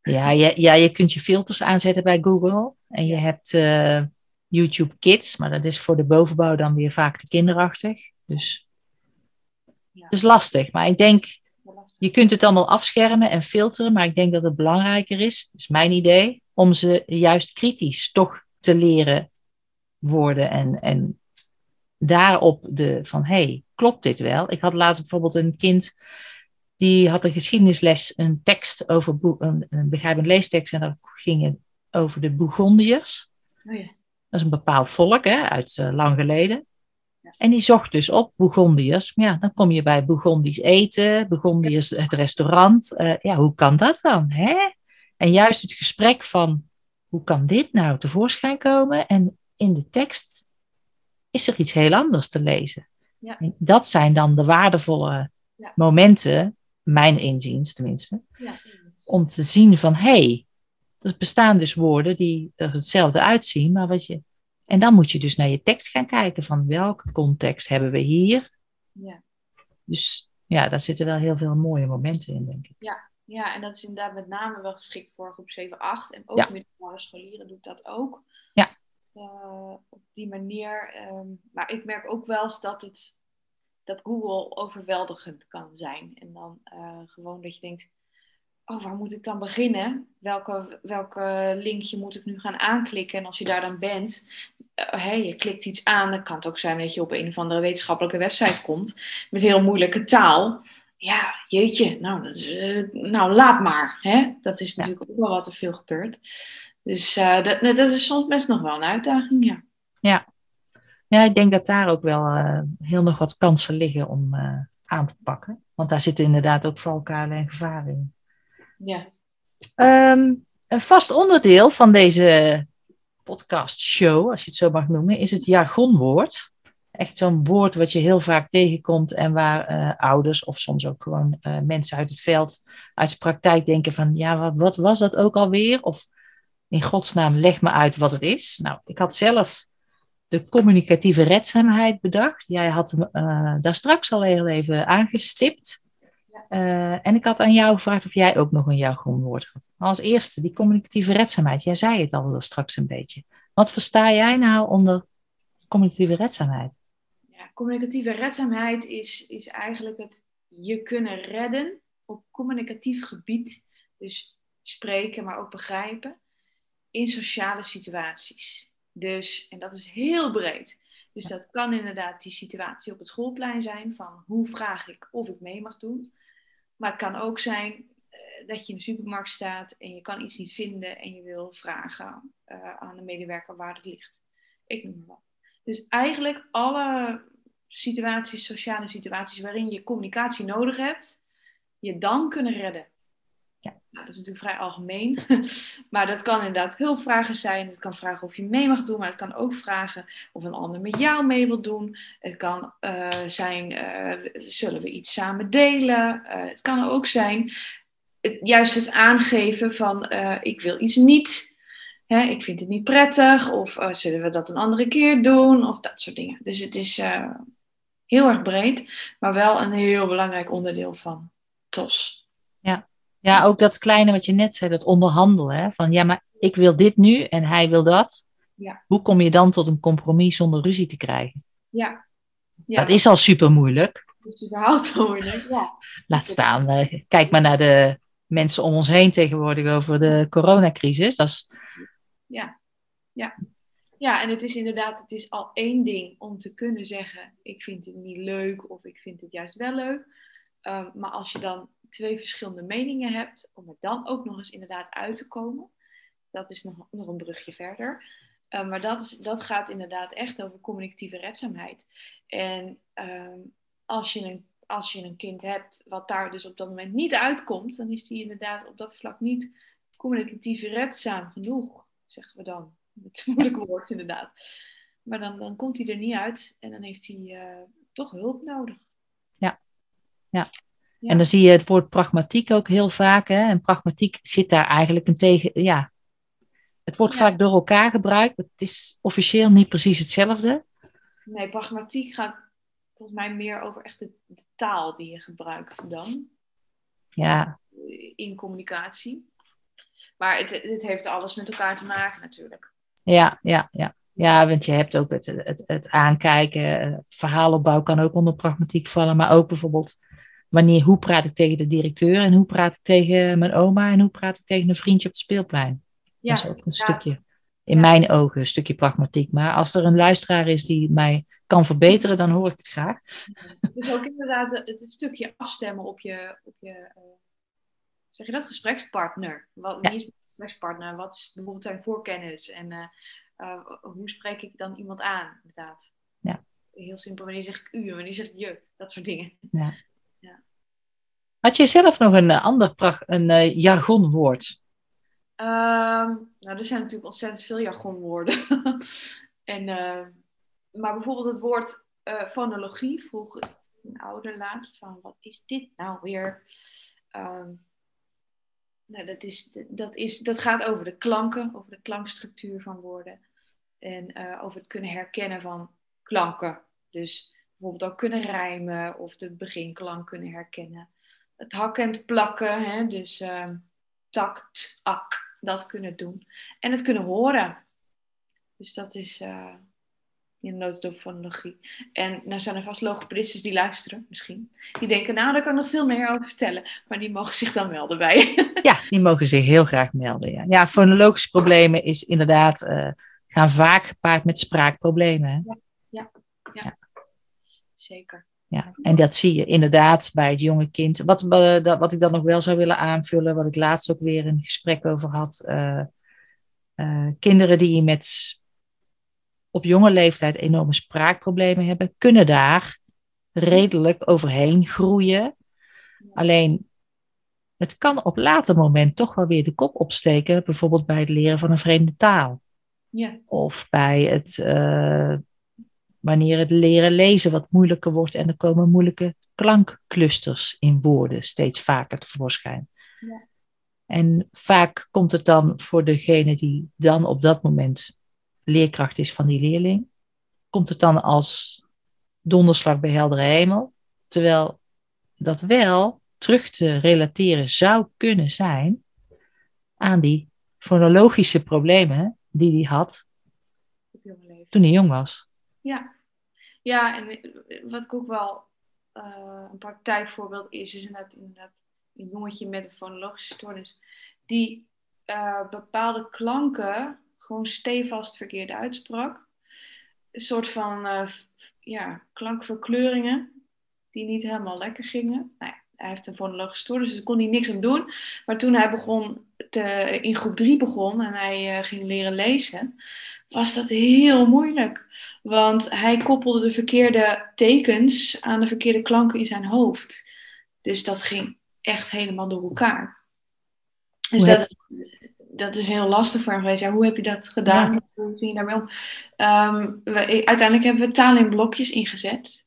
Ja, je, ja, je kunt je filters aanzetten bij Google. En je hebt uh, YouTube Kids, maar dat is voor de bovenbouw dan weer vaak te kinderachtig. Dus ja. het is lastig. Maar ik denk, je kunt het allemaal afschermen en filteren. Maar ik denk dat het belangrijker is, is mijn idee, om ze juist kritisch toch te leren worden. En, en daarop de van, hey, klopt dit wel? Ik had laatst bijvoorbeeld een kind die had een geschiedenisles, een tekst over een, een begrijpend leestekst. En dat ging het over de Bourgondiërs. Oh ja. Dat is een bepaald volk hè, uit uh, lang geleden. Ja. En die zocht dus op Bourgondiërs. Ja, dan kom je bij Bourgondisch eten, Bourgondiërs het restaurant. Uh, ja, hoe kan dat dan? Hè? En juist het gesprek van, hoe kan dit nou tevoorschijn komen? En in de tekst is er iets heel anders te lezen. Ja. dat zijn dan de waardevolle momenten mijn inziens tenminste, ja. om te zien van hé, hey, er bestaan dus woorden die er hetzelfde uitzien, maar wat je. En dan moet je dus naar je tekst gaan kijken van welke context hebben we hier. Ja. Dus ja, daar zitten wel heel veel mooie momenten in, denk ik. Ja, ja en dat is inderdaad met name wel geschikt voor groep 7, 8. En ook ja. middelbare scholieren doet dat ook. Ja. Uh, op die manier. Um, maar ik merk ook wel eens dat het dat Google overweldigend kan zijn. En dan uh, gewoon dat je denkt, oh, waar moet ik dan beginnen? Welke, welke linkje moet ik nu gaan aanklikken? En als je daar dan bent, uh, hey, je klikt iets aan. Dan kan het ook zijn dat je op een of andere wetenschappelijke website komt met heel moeilijke taal. Ja, jeetje, nou, dat is, uh, nou laat maar. Hè? Dat is natuurlijk ook wel wat er veel gebeurt. Dus dat, dat is soms best nog wel een uitdaging, ja. Ja, ja, ik denk dat daar ook wel uh, heel nog wat kansen liggen om uh, aan te pakken. Want daar zitten inderdaad ook valkuilen en gevaren in. Ja. Um, een vast onderdeel van deze podcast-show, als je het zo mag noemen, is het jargonwoord. Echt zo'n woord wat je heel vaak tegenkomt en waar uh, ouders of soms ook gewoon mensen uit het veld, uit de praktijk denken van, ja, wat, wat was dat ook alweer? Of in godsnaam, leg me uit wat het is. Nou, ik had zelf de communicatieve redzaamheid bedacht. Jij had hem uh, daar straks al heel even aangestipt. Uh, en ik had aan jou gevraagd of jij ook nog een jargonwoord had. Maar als eerste, die communicatieve redzaamheid. Jij zei het al straks een beetje. Wat versta jij nou onder communicatieve redzaamheid? Ja, communicatieve redzaamheid is, is eigenlijk het je kunnen redden op communicatief gebied. Dus spreken, maar ook begrijpen. in sociale situaties. Dus, en dat is heel breed. Dus dat kan inderdaad die situatie op het schoolplein zijn van hoe vraag ik of ik mee mag doen. Maar het kan ook zijn eh, dat je in de supermarkt staat en je kan iets niet vinden en je wil vragen uh, aan de medewerker waar het ligt. Ik noem maar wat. Dus eigenlijk alle situaties, sociale situaties waarin je communicatie nodig hebt, je dan kunnen redden. Ja. Nou, dat is natuurlijk vrij algemeen, maar dat kan inderdaad hulpvragen zijn. Het kan vragen of je mee mag doen, maar het kan ook vragen of een ander met jou mee wil doen. Het kan uh, zijn, uh, zullen we iets samen delen? Uh, het kan ook zijn, het, juist het aangeven van ik wil iets niet. Hè, ik vind het niet prettig, of zullen we dat een andere keer doen, of dat soort dingen. Dus het is heel erg breed, maar wel een heel belangrijk onderdeel van TOS. Ja. Ja, ook dat kleine wat je net zei, dat onderhandelen. Hè? Van ja, maar ik wil dit nu en hij wil dat. Ja. Hoe kom je dan tot een compromis zonder ruzie te krijgen? Ja. ja. Dat is al super moeilijk. Dat is überhaupt moeilijk, ja. Laat staan, eh, kijk maar naar de mensen om ons heen tegenwoordig over de coronacrisis. Dat is... Ja, ja. Ja, en het is inderdaad, het is al één ding om te kunnen zeggen, ik vind het niet leuk of ik vind het juist wel leuk. Um, maar als je dan twee verschillende meningen hebt, om er dan ook nog eens inderdaad uit te komen, dat is nog, nog een brugje verder. Um, maar dat, is, dat gaat inderdaad echt over communicatieve redzaamheid. En um, als, je een, als je een kind hebt wat daar dus op dat moment niet uitkomt, dan is die inderdaad op dat vlak niet communicatief redzaam genoeg, zeggen we dan. Het moeilijk woord inderdaad. Maar dan, dan komt hij er niet uit en dan heeft hij uh, toch hulp nodig. Ja. ja. En dan zie je het woord pragmatiek ook heel vaak. Hè? En pragmatiek zit daar eigenlijk een tegen. Ja. Het wordt vaak door elkaar gebruikt. Het is officieel niet precies hetzelfde. Nee, pragmatiek gaat volgens mij meer over echt de, de taal die je gebruikt dan. Ja. In communicatie. Maar het, het heeft alles met elkaar te maken natuurlijk. Ja, ja, ja. Ja, want je hebt ook het, het, het aankijken. Verhaalopbouw kan ook onder pragmatiek vallen. Maar ook bijvoorbeeld wanneer, hoe praat ik tegen de directeur en hoe praat ik tegen mijn oma en hoe praat ik tegen een vriendje op het speelplein. Ja, dat is ook een stukje, in mijn ogen, een stukje pragmatiek. Maar als er een luisteraar is die mij kan verbeteren, dan hoor ik het graag. Dus ook inderdaad het, stukje afstemmen op je, op je uh, zeg je dat, gesprekspartner. Wat, wie is mijn gesprekspartner? Wat is bijvoorbeeld zijn voorkennis? En uh, uh, hoe spreek ik dan iemand aan, inderdaad? Ja. Heel simpel, wanneer zeg ik u, wanneer zeg ik je? Dat soort dingen. Ja. Had je zelf nog een uh, ander een uh, jargonwoord? Um, nou, er zijn natuurlijk ontzettend veel jargonwoorden. en, uh, maar bijvoorbeeld het woord fonologie vroeg een ouder laatst van wat is dit nou weer? Um, nou, dat, is, dat, is, dat gaat over de klanken, over de klankstructuur van woorden. En over het kunnen herkennen van klanken. Dus bijvoorbeeld ook kunnen rijmen of de beginklank kunnen herkennen het hakken en het plakken, hè, dus uh, tak, t, ak, dat kunnen doen. En het kunnen horen. Dus dat is uh, in de notendop van logie. En nou zijn er vast logopedisten die luisteren, misschien. Die denken, nou, daar kan ik nog veel meer over vertellen. Maar die mogen zich dan melden bij. ja, die mogen zich heel graag melden. Ja, ja fonologische problemen is inderdaad, uh, gaan vaak gepaard met spraakproblemen. Hè? Ja, ja, ja. ja. Zeker ja. En dat zie je inderdaad bij het jonge kind. Wat, uh, wat ik dan nog wel zou willen aanvullen, wat ik laatst ook weer een gesprek over had. Uh, uh, kinderen die met op jonge leeftijd enorme spraakproblemen hebben, kunnen daar redelijk overheen groeien. Alleen het kan op later moment toch wel weer de kop opsteken, bijvoorbeeld bij het leren van een vreemde taal. Ja. Of bij het wanneer het leren lezen wat moeilijker wordt en er komen moeilijke klankclusters in woorden steeds vaker tevoorschijn. Ja. En vaak komt het dan voor degene die dan op dat moment leerkracht is van die leerling, komt het dan als donderslag bij heldere hemel, terwijl dat wel terug te relateren zou kunnen zijn aan die fonologische problemen die hij had toen hij jong was. Ja, ja en eh, wat ik ook wel uh, een praktijkvoorbeeld is, is inderdaad, inderdaad een jongetje met een fonologische stoornis, die eh, bepaalde klanken gewoon stevast verkeerd uitsprak. Een soort van uh, ja, klankverkleuringen die niet helemaal lekker gingen. Nou ja, hij heeft een fonoloog gestoord, dus daar kon hij niks aan doen. Maar toen hij begon te, in groep 3 begon en hij ging leren lezen, was dat heel moeilijk. Want hij koppelde de verkeerde tekens aan de verkeerde klanken in zijn hoofd. Dus dat ging echt helemaal door elkaar. Dus dat, dat is heel lastig voor hem geweest. Ja, hoe heb je dat gedaan? Hoe ging je daarmee om? Um, we, uiteindelijk hebben we taal in blokjes ingezet.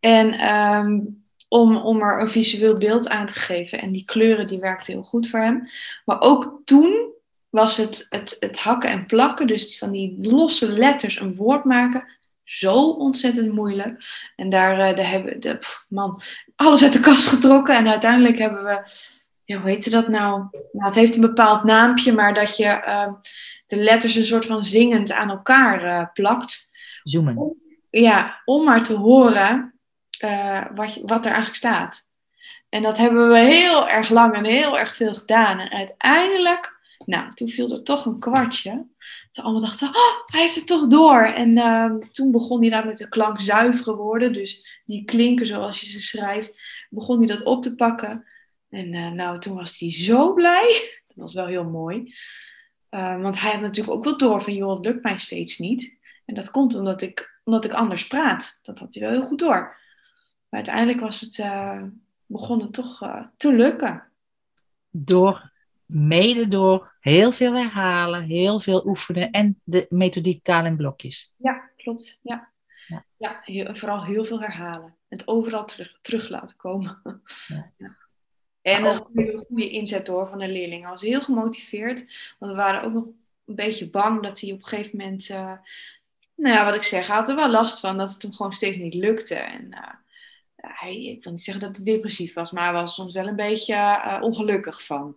En um, om, om er een visueel beeld aan te geven. En die kleuren die werkten heel goed voor hem. Maar ook toen was het, het, het hakken en plakken, dus van die losse letters een woord maken, zo ontzettend moeilijk. En daar, uh, daar hebben we, man, alles uit de kast getrokken. En uiteindelijk hebben we, ja, hoe heette dat nou? nou het heeft een bepaald naampje, maar dat je uh, de letters een soort van zingend aan elkaar uh, plakt. Zoomen. ja, om maar te horen uh, wat, wat er eigenlijk staat. En dat hebben we heel erg lang en heel erg veel gedaan. En uiteindelijk, nou, toen viel er toch een kwartje. Toen allemaal dachten, oh, hij heeft het toch door. En uh, toen begon hij daar met de klank zuivere woorden, dus die klinken zoals je ze schrijft, begon hij dat op te pakken. En uh, nou, toen was hij zo blij. Dat was wel heel mooi. Uh, want hij had natuurlijk ook wel door van, joh, het lukt mij steeds niet. En dat komt omdat ik, omdat ik anders praat. Dat had hij wel heel goed door. Maar uiteindelijk was het, uh, begon het toch uh, te lukken. Door, mede door heel veel herhalen, heel veel oefenen en de methodiek taal en blokjes. Ja, klopt. Ja, ja. ja heel, vooral heel veel herhalen. Het overal terug, terug laten komen. Ja. ja. En een goede, goede inzet door van de leerling. Hij was heel gemotiveerd, want we waren ook nog een beetje bang dat hij op een gegeven moment, uh, nou ja, wat ik zeg, hij had er wel last van dat het hem gewoon steeds niet lukte. En uh, hij, ik wil niet zeggen dat hij depressief was, maar hij was soms wel een beetje uh, ongelukkig van.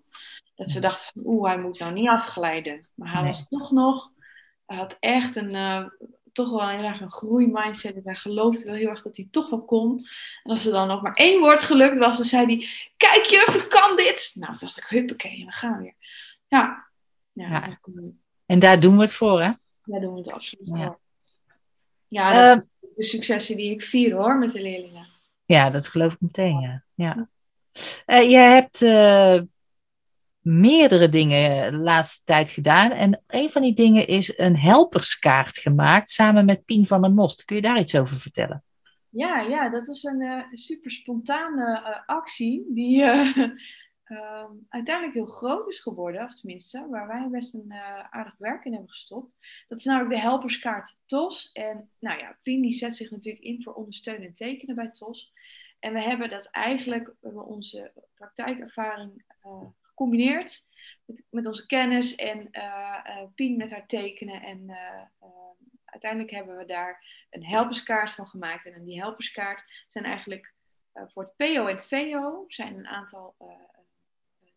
Dat ze dachten van, oeh, hij moet nou niet afglijden. Maar hij was toch nog, hij had echt een, uh, toch wel heel erg een groeimindset. En hij geloofde wel heel erg dat hij toch wel kon. En als er dan nog maar één woord gelukt was, dan zei hij, kijk juf, ik kan dit. Nou, dacht ik, huppakee, we gaan weer. Ja. ja, ja. En daar doen we het voor, hè? Daar doen we het absoluut voor. Ja, dat uh, de successen die ik vier hoor, met de leerlingen. Ja, dat geloof ik meteen, ja. ja. Uh, je hebt meerdere dingen de laatste tijd gedaan. En een van die dingen is een helperskaart gemaakt samen met Pien van der Most. Kun je daar iets over vertellen? Ja, ja dat was een uh, super spontane actie die uiteindelijk heel groot is geworden. Of tenminste, waar wij best een aardig werk in hebben gestopt. Dat is namelijk de helperskaart TOS. En nou ja, Pien die zet zich natuurlijk in voor ondersteunen en tekenen bij TOS. En we hebben dat eigenlijk, we onze praktijkervaring gecombineerd met, met, onze kennis en uh, Pien met haar tekenen. En uiteindelijk hebben we daar een helperskaart van gemaakt. En die helperskaart zijn eigenlijk voor het PO en het VO zijn een aantal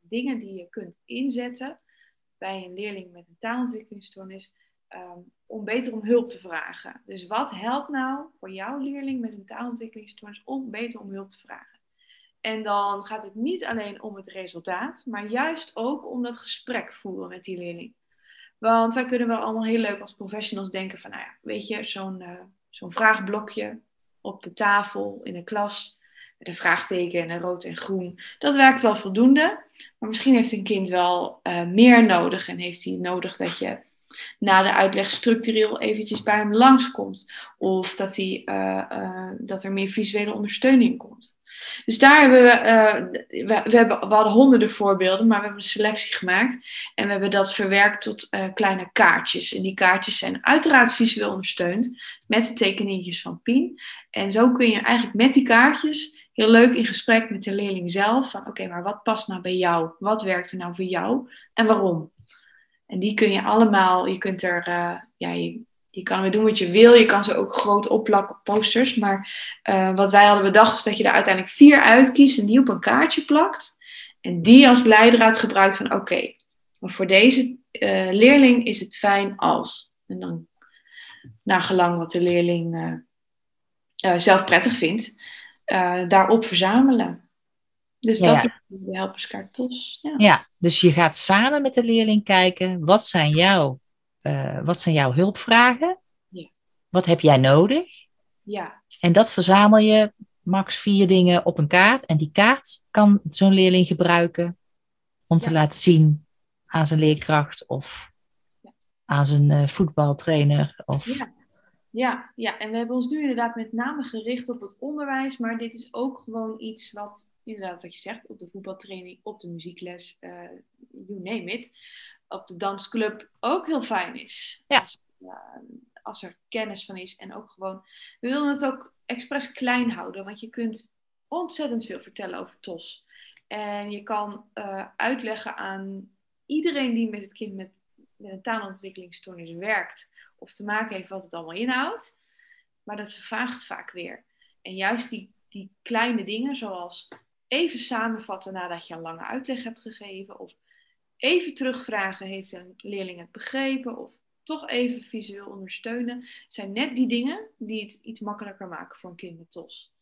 dingen die je kunt inzetten bij een leerling met een taalontwikkelingsstoornis um, om beter om hulp te vragen. Dus wat helpt nou voor jouw leerling met een taalontwikkelingsstoornis om beter om hulp te vragen? En dan gaat het niet alleen om het resultaat, maar juist ook om dat gesprek voeren met die leerling. Want wij kunnen wel allemaal heel leuk als professionals denken van, nou ja, weet je, zo'n uh, zo'n vraagblokje op de tafel in de klas met een vraagteken en een rood en groen, dat werkt wel voldoende. Maar misschien heeft een kind wel uh, meer nodig en heeft hij nodig dat je na de uitleg structureel eventjes bij hem langskomt. Of dat, hij, uh, uh, dat er meer visuele ondersteuning komt. Dus daar hebben we, uh, we, hebben, hadden honderden voorbeelden, maar we hebben een selectie gemaakt. En we hebben dat verwerkt tot kleine kaartjes. En die kaartjes zijn uiteraard visueel ondersteund met de tekeningetjes van Pien. En zo kun je eigenlijk met die kaartjes heel leuk in gesprek met de leerling zelf. Van oké, maar wat past nou bij jou? Wat werkt er nou voor jou? En waarom? En die kun je allemaal, je kunt er, uh, ja, je, je kan er doen wat je wil. Je kan ze ook groot opplakken op posters. Maar uh, wat wij hadden bedacht is dat je er uiteindelijk vier uitkiest en die op een kaartje plakt. En die als leidraad gebruikt van oké, maar voor deze uh, leerling is het fijn als. En dan naar gelang wat de leerling zelf prettig vindt, daarop verzamelen. Dus dat. De TOS. Ja. Ja, dus je gaat samen met de leerling kijken, wat zijn jouw, eh, wat zijn jouw hulpvragen? Ja. Wat heb jij nodig? ja, En dat verzamel je max vier dingen op een kaart. En die kaart kan zo'n leerling gebruiken om te laten zien aan zijn leerkracht of Ja. aan zijn eh, voetbaltrainer. Of... Ja. Ja, en we hebben ons nu inderdaad met name gericht op het onderwijs, maar dit is ook gewoon iets wat, inderdaad wat je zegt, op de voetbaltraining, op de muziekles, eh, you name it, op de dansclub ook heel fijn is. Ja. Als, eh, als er kennis van is en ook gewoon, we willen het ook expres klein houden, want je kunt ontzettend veel vertellen over TOS. En je kan eh, uitleggen aan iedereen die met het kind met, met een taalontwikkelingsstoornis werkt, of te maken heeft wat het allemaal inhoudt. Maar dat vervaagt vaak weer. En juist die, die kleine dingen, zoals even samenvatten nadat je een lange uitleg hebt gegeven, of even terugvragen, heeft een leerling het begrepen, of toch even visueel ondersteunen, zijn net die dingen die het iets makkelijker maken voor een kind met TOS.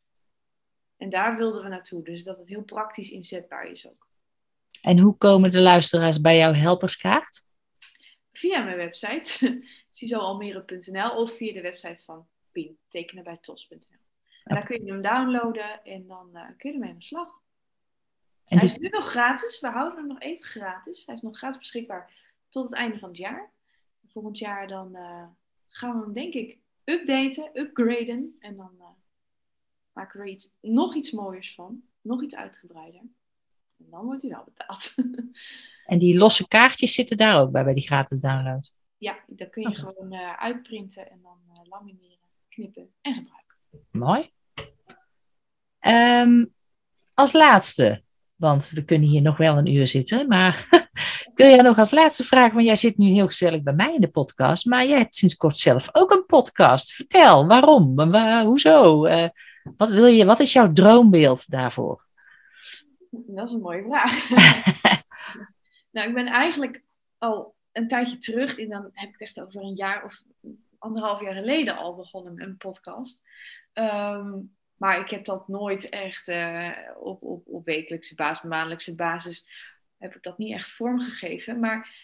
En daar wilden we naartoe, dus dat het heel praktisch inzetbaar is ook. En hoe komen de luisteraars bij jouw helperskaart? Via mijn website, cisoalmere.nl of via de website van PIN, tekenen bij tos.nl. En daar kun je hem downloaden en dan eh, kun je ermee aan de slag. En Hij is nu nog gratis, we houden hem nog even gratis. Hij is nog gratis beschikbaar tot het einde van het jaar. Volgend jaar dan eh, gaan we hem denk ik updaten, upgraden. En dan eh, maken we er iets, nog iets mooiers van, nog iets uitgebreider. En dan wordt hij wel betaald. en die losse kaartjes zitten daar ook bij, bij die gratis download. Ja, dat kun je gewoon eh, uitprinten en dan eh, lamineren, knippen en gebruiken. Mooi. Ehm, als laatste, want we kunnen hier nog wel een uur zitten, maar wil jij nog als laatste vragen, want jij zit nu heel gezellig bij mij in de podcast, maar jij hebt sinds kort zelf ook een podcast. Vertel, waarom? Waar, hoezo? Eh, wat wil je? Wat is jouw droombeeld daarvoor? Dat is een mooie vraag. nou, ik ben eigenlijk al een tijdje terug, en dan heb ik het echt over een jaar of anderhalf jaar geleden al begonnen met een podcast. Ehm, maar ik heb dat nooit echt eh, op, op, op wekelijkse basis, maandelijkse basis, heb ik dat niet echt vormgegeven. Maar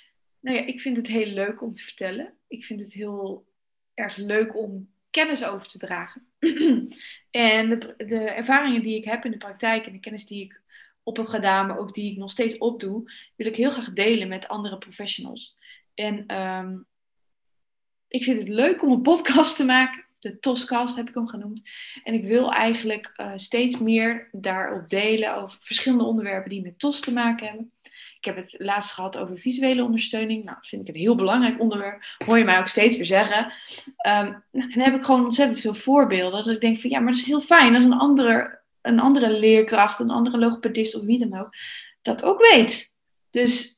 nou ja, ik vind het heel leuk om te vertellen. Ik vind het heel erg leuk om kennis over te dragen. en de, de ervaringen die ik heb in de praktijk en de kennis die ik op heb gedaan, maar ook die ik nog steeds opdoe, wil ik heel graag delen met andere professionals. En ehm, ik vind het leuk om een podcast te maken. De Toscast heb ik hem genoemd. En ik wil eigenlijk eh, steeds meer daarop delen over verschillende onderwerpen die met TOS te maken hebben. Ik heb het laatst gehad over visuele ondersteuning. Nou, dat vind ik een heel belangrijk onderwerp. Hoor je mij ook steeds weer zeggen. Ehm, nou, en dan heb ik gewoon ontzettend veel voorbeelden. Dat ik denk van ja, maar dat is heel fijn. als een andere, een andere leerkracht, een andere logopedist of wie dan ook, dat ook weet. Dus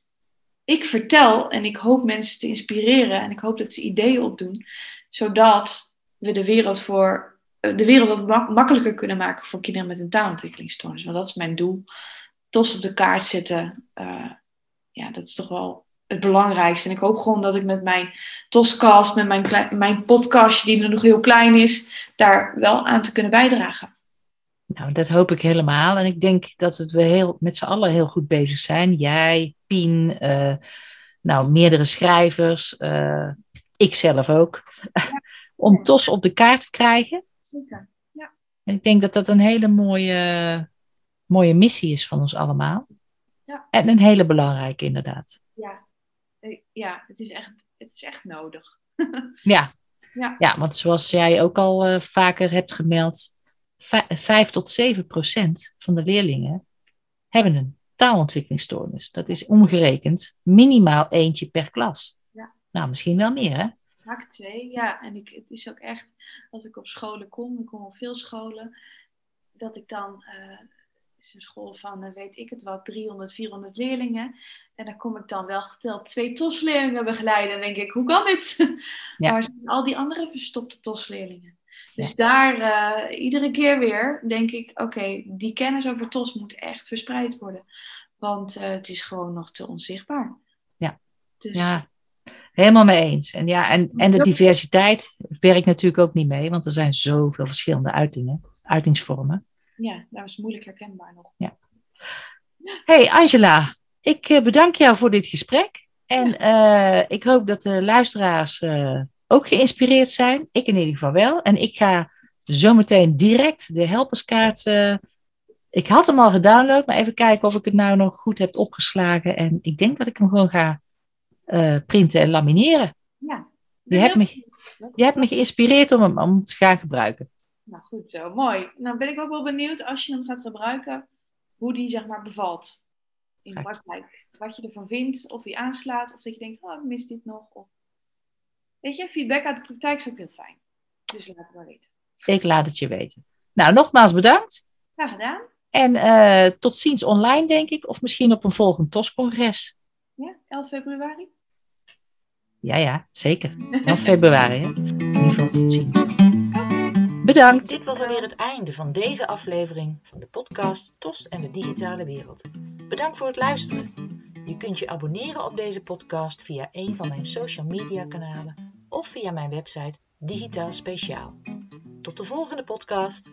ik vertel en ik hoop mensen te inspireren. En ik hoop dat ze ideeën opdoen. Zodat we de wereld, voor, de wereld wat mak- makkelijker kunnen maken voor kinderen met een taalontwikkelingsstoornis. Want dat is mijn doel. TOS op de kaart zetten. eh, ja, dat is toch wel het belangrijkste. En ik hoop gewoon dat ik met mijn TOScast, met mijn, mijn podcastje, die nog heel klein is, daar wel aan te kunnen bijdragen. Nou, dat hoop ik helemaal. En ik denk dat het we heel, met z'n allen heel goed bezig zijn. Jij, Pien, eh, nou, meerdere schrijvers, eh, ik zelf ook. Om TOS op de kaart te krijgen. Zeker. En ik denk dat dat een hele mooie, mooie missie is van ons allemaal. Ja. En een hele belangrijke, inderdaad. Ja, Eh, ja het, is echt, het is echt nodig. Ja, Ja. ja want zoals jij ook al vaker hebt gemeld, 5 tot 7 procent van de leerlingen hebben een taalontwikkelingsstoornis. Dat is omgerekend minimaal eentje per klas. Ja. Nou, misschien wel meer, hè? Vaak twee, ja. En ik, het is ook echt, als ik op scholen kom, ik kom op veel scholen, dat ik dan, het is een school van, eh, weet ik het wat, 300, 400 leerlingen. En dan kom ik dan wel geteld twee TOS-leerlingen begeleiden. En denk ik, hoe kan dit? Ja. Waar zijn al die andere verstopte TOS-leerlingen? Dus daar, eh, iedere keer weer, denk ik, oké, die kennis over TOS moet echt verspreid worden. Want eh, het is gewoon nog te onzichtbaar. Ja. Dus, Ja, helemaal mee eens. En, ja, en, en de Ja. diversiteit werkt natuurlijk ook niet mee, want er zijn zoveel verschillende uitingen, uitingsvormen. ja, dat is moeilijk herkenbaar nog. Hey Angela, ik eh, bedank jou voor dit gesprek. En ik hoop dat de luisteraars uh, ook geïnspireerd zijn. Ik in ieder geval wel. En ik ga zometeen direct de helperskaart. ik had hem al gedownload, maar even kijken of ik het nou nog goed heb opgeslagen. En ik denk dat ik hem gewoon ga printen en lamineren. Ja. Je hebt, me, je hebt me geïnspireerd om hem om te gaan gebruiken. Nou goed zo, mooi. Nou ben ik ook wel benieuwd als je hem gaat gebruiken, hoe die zeg maar bevalt in de praktijk. Wat je ervan vindt, of hij aanslaat, of dat je denkt, oh ik mis dit nog. Of... Weet je, feedback uit de praktijk is ook heel fijn. Dus laat het maar weten. Ik laat het je weten. Nou, nogmaals bedankt. Graag gedaan. En uh, tot ziens online, denk ik, of misschien op een volgend TOS-congres. Ja, 11 februari? Ja, ja, zeker. 11 februari, hè? In ieder geval tot ziens. Bedankt. Dit was alweer het einde van deze aflevering van de podcast TOS en de digitale wereld. Bedankt voor het luisteren. Je kunt je abonneren op deze podcast via een van mijn social media kanalen of via mijn website Digitaal Speciaal. Tot de volgende podcast.